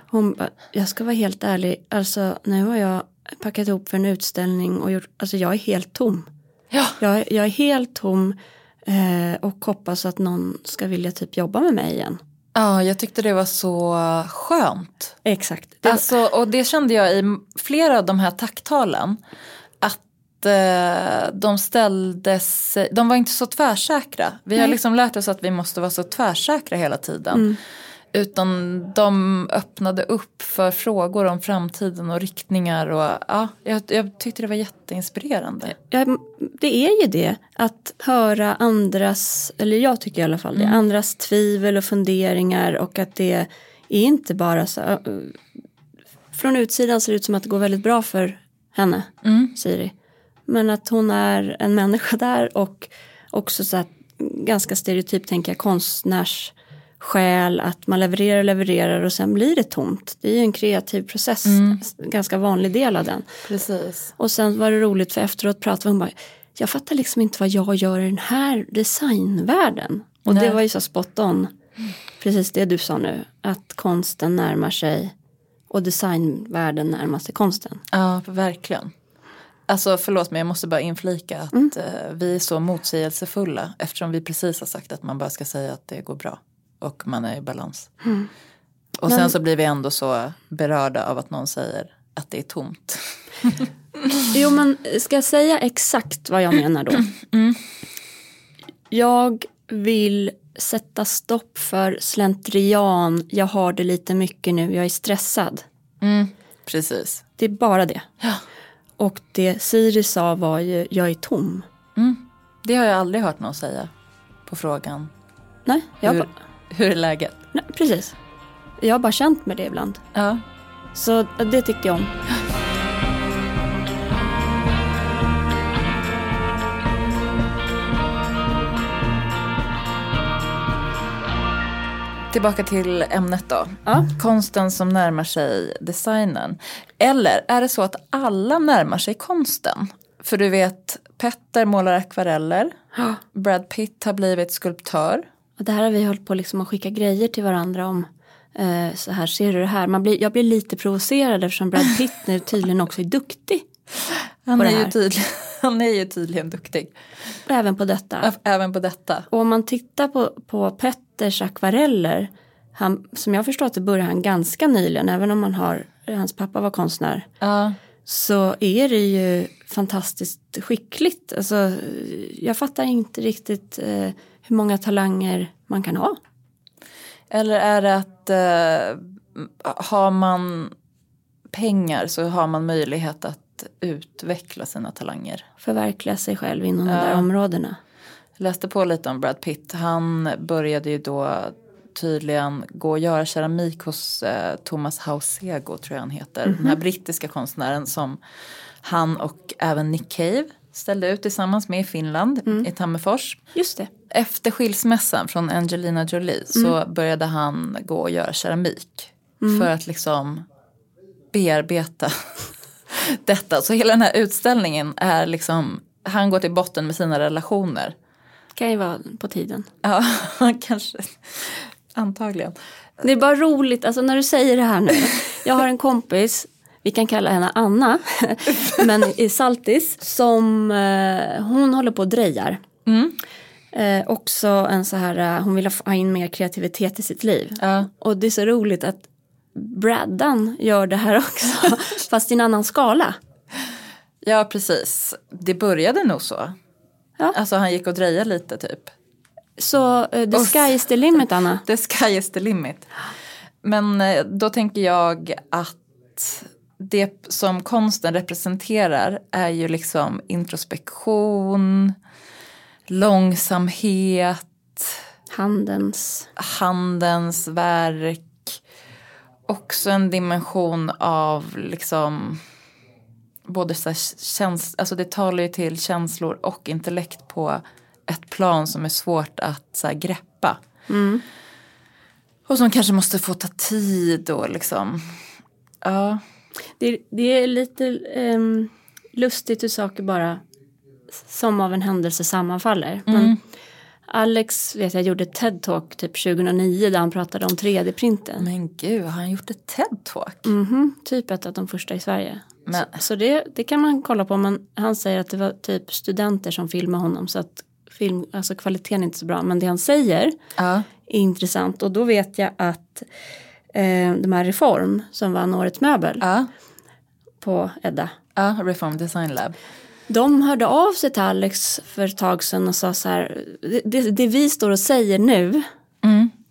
Hon jag ska vara helt ärlig, alltså nu har jag packat ihop för en utställning och gjort, alltså jag är helt tom. Ja. Jag, jag är helt tom eh, och hoppas att någon ska vilja typ jobba med mig igen. Ja, jag tyckte det var så skönt. Exakt. Det... Alltså, och det kände jag i flera av de här tacktalen. Eh, de ställdes, de var inte så tvärsäkra. Vi har liksom lärt oss att vi måste vara så tvärsäkra hela tiden. Mm. Utan de öppnade upp för frågor om framtiden och riktningar. Och, ja, jag, jag tyckte det var jätteinspirerande. Ja, det är ju det, att höra andras, eller jag tycker i alla fall det, Mm. andras tvivel och funderingar och att det är inte bara så, från utsidan ser det ut som att det går väldigt bra för henne, Mm. Siri. Men att hon är en människa där och också så att ganska stereotypt tänker jag konstnärssjäl, att man levererar och levererar och sen blir det tomt. Det är ju en kreativ process, Mm. ganska vanlig del av den. Precis. Och sen var det roligt för efteråt pratade hon bara, jag fattar liksom inte vad jag gör i den här designvärlden. Och det Nej. var ju så spot on, precis det du sa nu, att konsten närmar sig och designvärlden närmar sig konsten. Ja, verkligen. Alltså förlåt mig, jag måste bara inflika att Mm. eh, vi är så motsägelsefulla eftersom vi precis har sagt att man bara ska säga att det går bra och man är i balans. Mm. Och sen så blir vi ändå så berörda av att någon säger att det är tomt. [LAUGHS] Jo men ska jag säga exakt vad jag menar då? Jag vill sätta stopp för slentrian, jag har det lite mycket nu, jag är stressad. Precis. Det är bara det. Ja. Och det Siri sa var ju, jag är tom. Det har jag aldrig hört någon säga på frågan Nej, jag hur, bara, hur är läget? nej, precis. Jag har bara känt med det ibland. Ja. Så det tyckte jag om. [LAUGHS] Tillbaka till ämnet då. Ja. Konsten som närmar sig designen. Eller är det så att alla närmar sig konsten? För du vet, Petter målar akvareller. Brad Pitt har blivit skulptör. Och det här har vi hållit på liksom att skicka grejer till varandra om. Eh, så här, ser du det här? Man blir, jag blir lite provocerad eftersom Brad Pitt nu tydligen också är duktig. Han är, ju tydligen, [LAUGHS] han är ju tydligen duktig. Även på detta. Även på detta. Och om man tittar på, på Petters akvareller. Han, som jag förstår att det började han ganska nyligen. Även om man har, hans pappa var konstnär. Ja. så är det ju fantastiskt skickligt. Alltså, jag fattar inte riktigt eh, hur många talanger man kan ha. Eller är det att eh, har man pengar så har man möjlighet att utveckla sina talanger. Förverkliga sig själv inom de Ja. där områdena. Jag läste på lite om Brad Pitt. Han började ju då tydligen gå och göra keramik hos eh, Thomas Hausego tror jag han heter. Den här brittiska konstnären som han och även Nick Cave ställde ut tillsammans med i Finland i Tammerfors. Just det. Efter skilsmässan från Angelina Jolie så började han gå och göra keramik. För att liksom bearbeta [LAUGHS] detta. Så hela den här utställningen är liksom, han går till botten med sina relationer. Kan ju vara på tiden. Ja, [LAUGHS] kanske. Antagligen. Det är bara roligt, alltså när du säger det här nu. Jag har en kompis, vi kan kalla henne Anna, [LAUGHS] men i Saltis, som eh, hon håller på och drejar. Eh, också en så här, eh, hon vill ha in mer kreativitet i sitt liv. Ja. Och det är så roligt att Braddan gör det här också, [LAUGHS] fast i en annan skala. ja, precis. Det började nog så. Ja. Alltså han gick och drejade lite typ. Så eh, the sky is the limit Anna. [LAUGHS] The sky is the limit. Men eh, då tänker jag att det som konsten representerar är ju liksom introspektion, långsamhet, Handens, handens verk. Också en dimension av liksom både så här käns- alltså det talar ju till känslor och intellekt på ett plan som är svårt att så greppa. Och som kanske måste få ta tid och liksom, ja. det, det är lite ehm, lustigt hur saker bara som av en händelse sammanfaller. Men Alex vet jag gjorde ett TED-talk typ 2009 där han pratade om 3D-printen. Men gud, har han gjort ett TED-talk? Mhm, typ ett av de första i Sverige. Men- Så, så det, det kan man kolla på men han säger att det var typ studenter som filmade honom så att film, alltså kvaliteten är inte så bra men det han säger Ja. är intressant och då vet jag att eh, de här Reform som vann Årets möbel Ja, på Edda ja Reform Design Lab. De hörde av sig till Alex för ett tag sedan och sa så här, det, det, vi står och säger nu,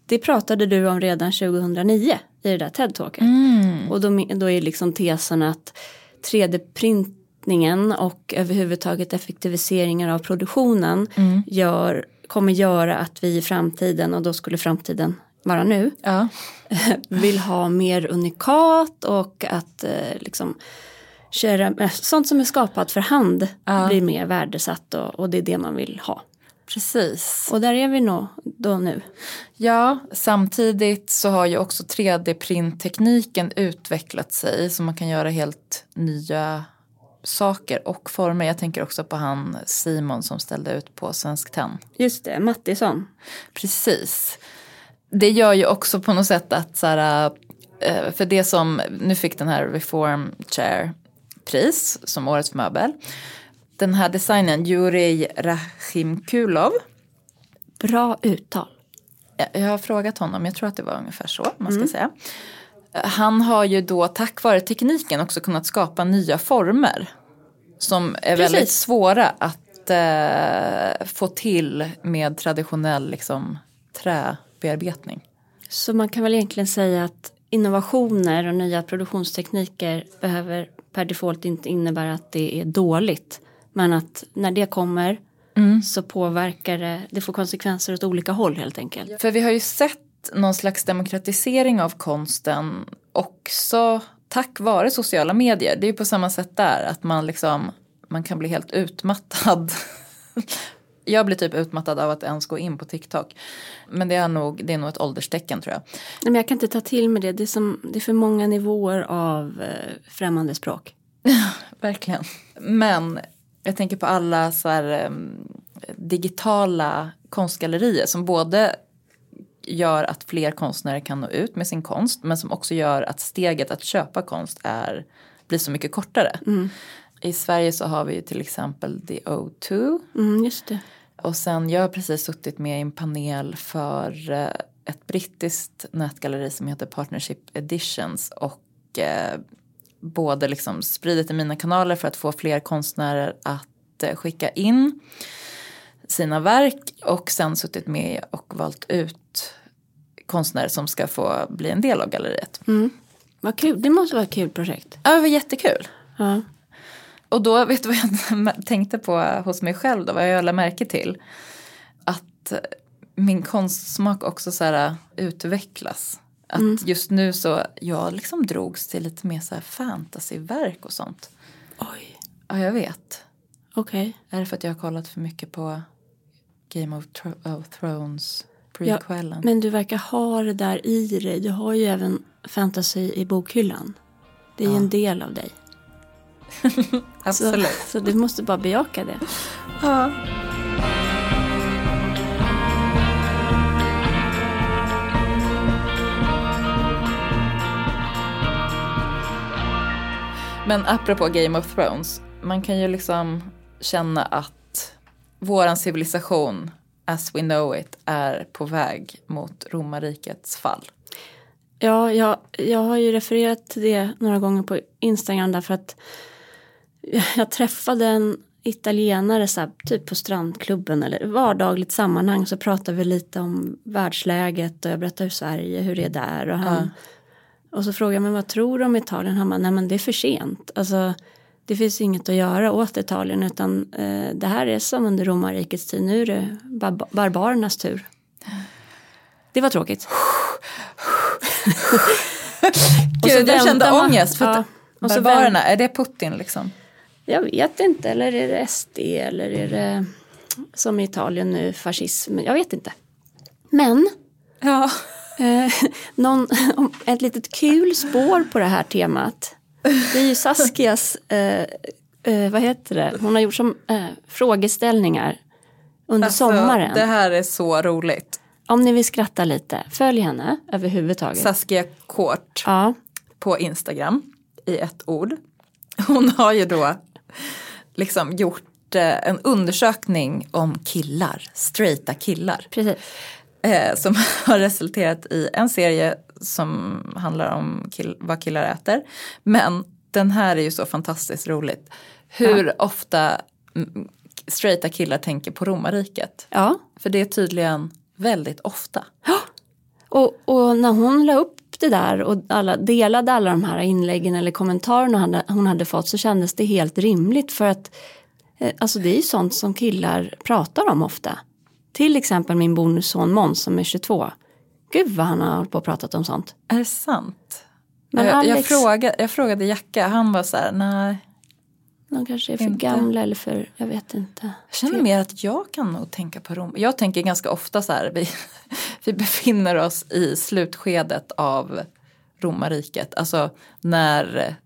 det pratade du om redan 2009 i det där TED-talket. Mm. Och då, då är liksom tesen att 3D-printningen och överhuvudtaget effektiviseringar av produktionen Mm. gör, kommer göra att vi i framtiden, och då skulle framtiden vara nu, Ja. [LAUGHS] vill ha mer unikat och att eh, liksom köra, eh, sånt som är skapat för hand Ja. blir mer värdesatt och, och det är det man vill ha. Precis. Och där är vi nog då nu. Ja, samtidigt så har ju också 3D-printtekniken utvecklat sig så man kan göra helt nya saker och former. Jag tänker också på han Simon som ställde ut på Svensk Tenn. Just det, Mattisson. Precis. Det gör ju också på något sätt att så här, eh, för det som, nu fick den här Reform Chair pris som årets möbel. Den här designen, Jurij Rachimkulov, Bra uttal. Jag- har frågat honom, jag tror att det var ungefär så man ska säga. Han har ju då tack vare tekniken också kunnat skapa nya former. Som är Precis. väldigt svåra att eh, få till med traditionell liksom, träbearbetning. Så man kan väl egentligen säga att innovationer och nya produktionstekniker behöver per default inte innebära att det är dåligt. Men att när det kommer så påverkar det, det får konsekvenser åt olika håll helt enkelt. För vi har ju sett någon slags demokratisering av konsten också tack vare sociala medier. Det är ju på samma sätt där att man liksom man kan bli helt utmattad. [LAUGHS] Jag blir typ utmattad av att ens gå in på TikTok. Men det är nog, det är nog ett ålderstecken tror jag. Nej, Men jag kan inte ta till mig det, det är, som, det är för många nivåer av eh, främmande språk. [LAUGHS] Verkligen. Men jag tänker på alla så här, em, digitala konstgallerier som både gör att fler konstnärer kan nå ut med sin konst men som också gör att steget att köpa konst är, blir så mycket kortare. I Sverige så har vi ju till exempel The O2 Mm, just det. och sen jag har precis suttit med i en panel för eh, ett brittiskt nätgalleri som heter Partnership Editions och eh, både liksom spridit i mina kanaler för att få fler konstnärer att eh, skicka in sina verk och sen suttit med och valt ut konstnärer som ska få bli en del av galleriet. Vad kul, det måste vara ett kul projekt. Ja, det var jättekul. Ja. Och då, vet du vad jag [LAUGHS] tänkte på hos mig själv då, vad jag lade märke till? Att min konstsmak också så här utvecklas. Att just nu så, jag liksom drogs till lite mer så här fantasyverk och sånt. Oj, Ja, jag vet. okej. Är det för att jag har kollat för mycket på Game of, Tro- of Thrones Ja, prequelen? men du verkar ha det där i dig. Du har ju även fantasy i bokhyllan. Det är ju en del av dig. [LAUGHS] Absolut. Så, så du måste bara bejaka det. Ja. Men apropå Game of Thrones, man kan ju liksom känna att våran civilisation as we know it är på väg mot romarrikets fall. Ja, jag, jag har ju refererat till det några gånger på Instagram därför att jag träffade en italienare så här, typ på strandklubben eller vardagligt sammanhang så pratade vi lite om världsläget och jag berättade hur Sverige, hur det är där och han och så frågade jag men vad tror du om Italien? Han bara, nej men det är för sent. Alltså det finns inget att göra åt Italien utan eh, det här är som under romarrikets tid, nu är det bar- barbarernas tur. Det var tråkigt. [LAUGHS] Gud, jag kände man- ångest. För ja. att barbarerna, är det Putin liksom? Jag vet inte, eller är det SD eller är det som i Italien nu fascism? Jag vet inte. Men Ja. eh, någon, ett litet kul spår på det här temat. Det är ju Saskias, eh, eh, vad heter det, hon har gjort som eh, frågeställningar under sommaren. Alltså, Det här är så roligt. Om ni vill skratta lite, följ henne överhuvudtaget. Saskia Kort ja, på Instagram i ett ord. Hon har ju då liksom gjort eh, en undersökning om killar, straighta killar. precis. Eh, som [LAUGHS] har resulterat i en serie som handlar om kill- vad killar äter. Men den här är ju så fantastiskt roligt. Hur ofta mm, straighta killar tänker på romarriket. Ja, För det är tydligen väldigt ofta. Och, och när hon la upp det där och alla, delade alla de här inläggen eller kommentarerna hon hade, fått så kändes det helt rimligt för att eh, alltså det är ju sånt som killar pratar om ofta. Till exempel min bonusson Måns som är 22. Gud vad han har hållit på och pratat om sånt. Är det sant? Men jag, Alex- jag, frågade, jag frågade Jacka, han var så här, nej. De kanske är för Inte. gamla eller för, jag vet inte. Jag känner mer att jag kan nog tänka på Rom. Jag tänker ganska ofta så här, vi, [LAUGHS] vi befinner oss i slutskedet av romarriket. Alltså när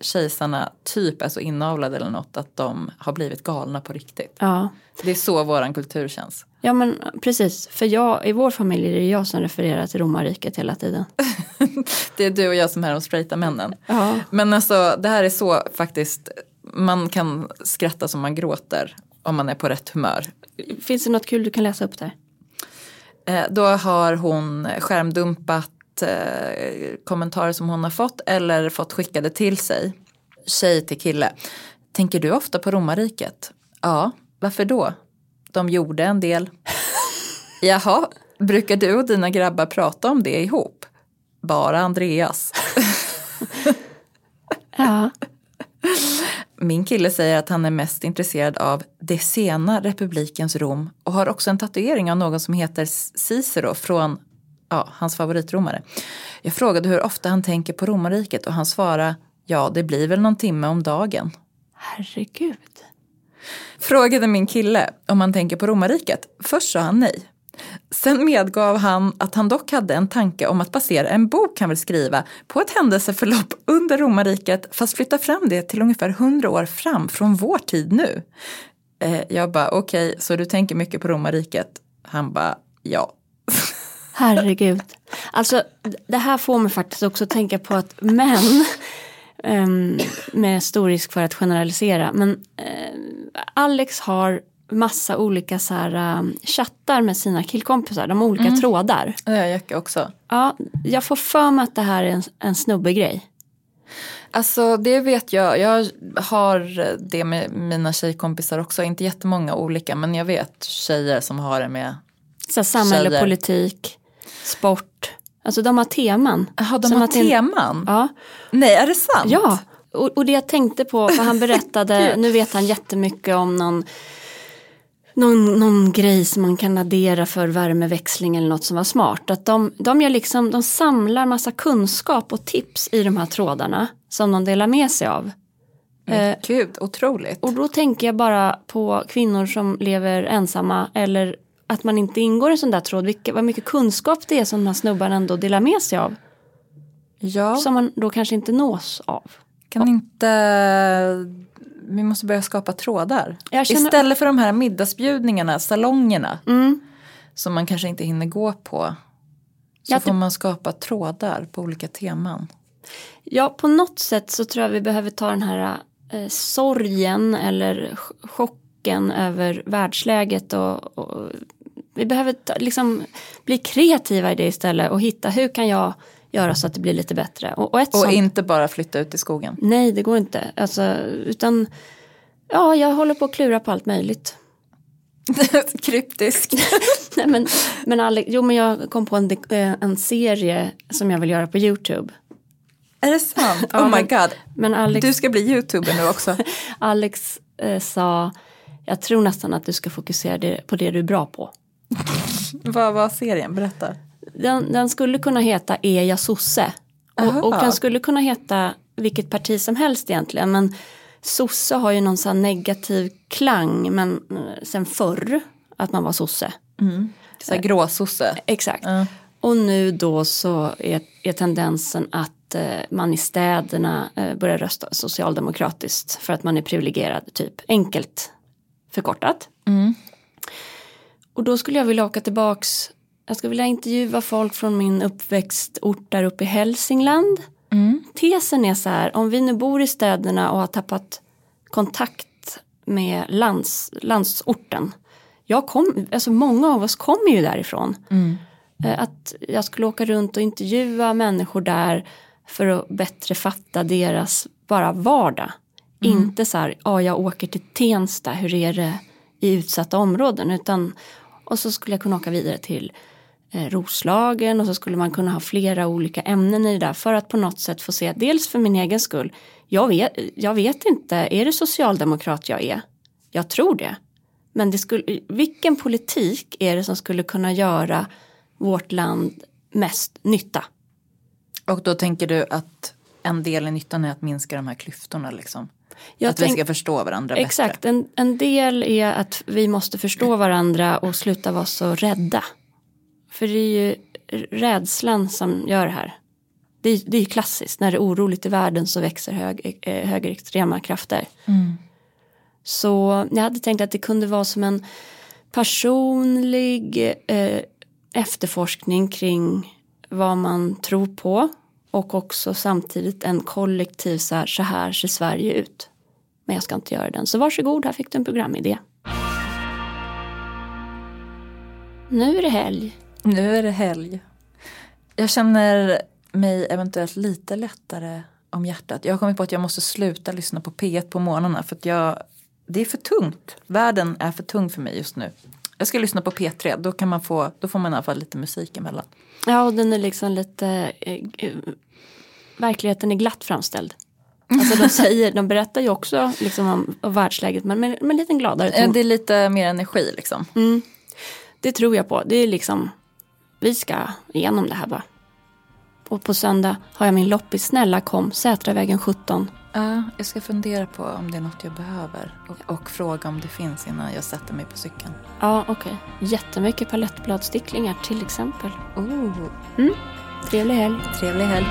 kejsarna typ är så inavlade eller något att de har blivit galna på riktigt. Ja. Det är så våran kultur känns. ja men precis, för jag, i vår familj är det jag som refererar till romarriket hela tiden. [LAUGHS] Det är du och jag som är de straighta männen. Ja. Men alltså det här är så faktiskt, man kan skratta som man gråter om man är på rätt humör. Finns det något kul du kan läsa upp där? Eh, Då har hon skärmdumpat eh, kommentarer som hon har fått eller fått skickade till sig. Tjej till kille. Tänker du ofta på romarriket? Ja, varför då? De gjorde en del. [LAUGHS] Jaha, brukar du och dina grabbar prata om det ihop? Bara Andreas. Ja. [LAUGHS] [LAUGHS] Min kille säger att han är mest intresserad av det sena republikens Rom och har också en tatuering av någon som heter Cicero från ja, hans favoritromare. Jag frågade hur ofta han tänker på romarriket och han svarade ja, det blir väl någon timme om dagen. Herregud. Frågade min kille om han tänker på romarriket. Först sa han nej. Sen medgav han att han dock hade en tanke om att basera en bok han vill skriva på ett händelseförlopp under romarriket fast flytta fram det till ungefär hundra år fram från vår tid nu. Eh, jag bara okej, så du tänker mycket på romarriket? Han bara ja. [LAUGHS] Herregud. Alltså det här får mig faktiskt också att tänka på att män, um, med stor risk för att generalisera, men uh, Alex har massa olika så här, um, chattar med sina killkompisar, de har olika trådar. Det har Jacka också. Ja, jag får för mig att det här är en, en snubbegrej. Alltså det vet jag. Jag har det med mina tjejkompisar också. Inte jättemånga olika men jag vet tjejer som har det med. Så här, samhälle, Tjejer. politik, sport. Alltså de har teman. Jaha, de Som har en- teman? Ja, Nej, är det sant? Ja, och, och det jag tänkte på, för han [LAUGHS] berättade, nu vet han jättemycket om någon, någon, någon grej som man kan addera för värmeväxling eller något som var smart. Att de, de, gör liksom, de samlar massa kunskap och tips i de här trådarna som de delar med sig av. Men Eh, Gud, otroligt. Och då tänker jag bara på kvinnor som lever ensamma eller att man inte ingår i en sån där tråd. Vilka, vad mycket kunskap det är som de här snubbarna ändå delar med sig av. Ja, Som man då kanske inte nås av. kan inte... Vi måste börja skapa trådar. Känner- Istället för de här middagsbjudningarna, salongerna. Mm. Som man kanske inte hinner gå på. Så Ja, får det- man skapa trådar på olika teman. Ja, på något sätt så tror jag vi behöver ta den här eh, sorgen eller ch- chocken över världsläget och, och vi behöver ta, liksom bli kreativa i det istället och hitta hur kan jag göra så att det blir lite bättre. Och, och Och sånt, inte bara flytta ut i skogen. nej det går inte, alltså, utan ja, jag håller på att klura på allt möjligt. [LAUGHS] Kryptisk. [LAUGHS] nej, men, men Alex, jo men jag kom på en, eh, en serie som jag vill göra på YouTube. Är det sant? [LAUGHS] Oh my god. Men Alex, Du ska bli youtuber nu också. Alex eh, sa, jag tror nästan att du ska fokusera på det du är bra på. Vad var serien? Berätta. Den, den skulle kunna heta Är jag sosse? Och, och den skulle kunna heta vilket parti som helst egentligen. Men sosse har ju någon sån negativ klang men eh, sen förr att man var sosse. Så här gråsosse. Exakt. Ja. Och nu då så är, är tendensen att eh, man i städerna eh, börjar rösta socialdemokratiskt för att man är privilegierad, typ enkelt förkortat. Och då skulle jag vilja åka tillbaks, jag skulle vilja intervjua folk från min uppväxtort där uppe i Hälsingland. Tesen är så här, om vi nu bor i städerna och har tappat kontakt med lands, landsorten. Jag kom, alltså många av oss kommer ju därifrån. Eh, Att jag skulle åka runt och intervjua människor där för att bättre fatta deras bara vardag. Inte så här, ja jag åker till Tensta, hur är det i utsatta områden? Utan, och så skulle jag kunna åka vidare till Roslagen och så skulle man kunna ha flera olika ämnen i det där för att på något sätt få se, dels för min egen skull, jag vet, jag vet inte, är det socialdemokrat jag är? Jag tror det. Men det skulle, vilken politik är det som skulle kunna göra vårt land mest nytta? Och då tänker du att en del i nyttan är att minska de här klyftorna liksom? Jag att vi ska förstå varandra exakt, bättre? Exakt, en, en del är att vi måste förstå varandra och sluta vara så rädda. För det är ju rädslan som gör det här. Det är, det är klassiskt, när det är oroligt i världen så växer hög, eh, högerextrema krafter. Mm. Så jag hade tänkt att det kunde vara som en personlig eh, efterforskning kring vad man tror på och också samtidigt en kollektiv så här, så här ser Sverige ut. Men jag ska inte göra den. Så varsågod, här fick du en programidé. Nu är det helg. Nu är det helg. Jag känner mig eventuellt lite lättare om hjärtat. Jag har kommit på att jag måste sluta lyssna på P1 på morgnarna för att jag, det är för tungt. Världen är för tung för mig just nu. Jag ska lyssna på P3, då, kan man få, då får man i alla fall lite musik emellan. Ja, och den är liksom lite, eh, eh verkligheten är glatt framställd. Alltså de, [LAUGHS] säger, de berättar ju också liksom om, om världsläget men med, med en lite gladare ton. Det är lite mer energi liksom. Mm. Det tror jag på. Det är liksom, vi ska igenom det här bara. Och på söndag har jag min loppis. Snälla kom, Sätravägen 17. Ja, jag ska fundera på om det är något jag behöver. Och, och fråga om det finns innan jag sätter mig på cykeln. Ja, okej. Okay. Jättemycket palettbladsticklingar till exempel. Oh. Mm. Trevlig helg. Trevlig helg.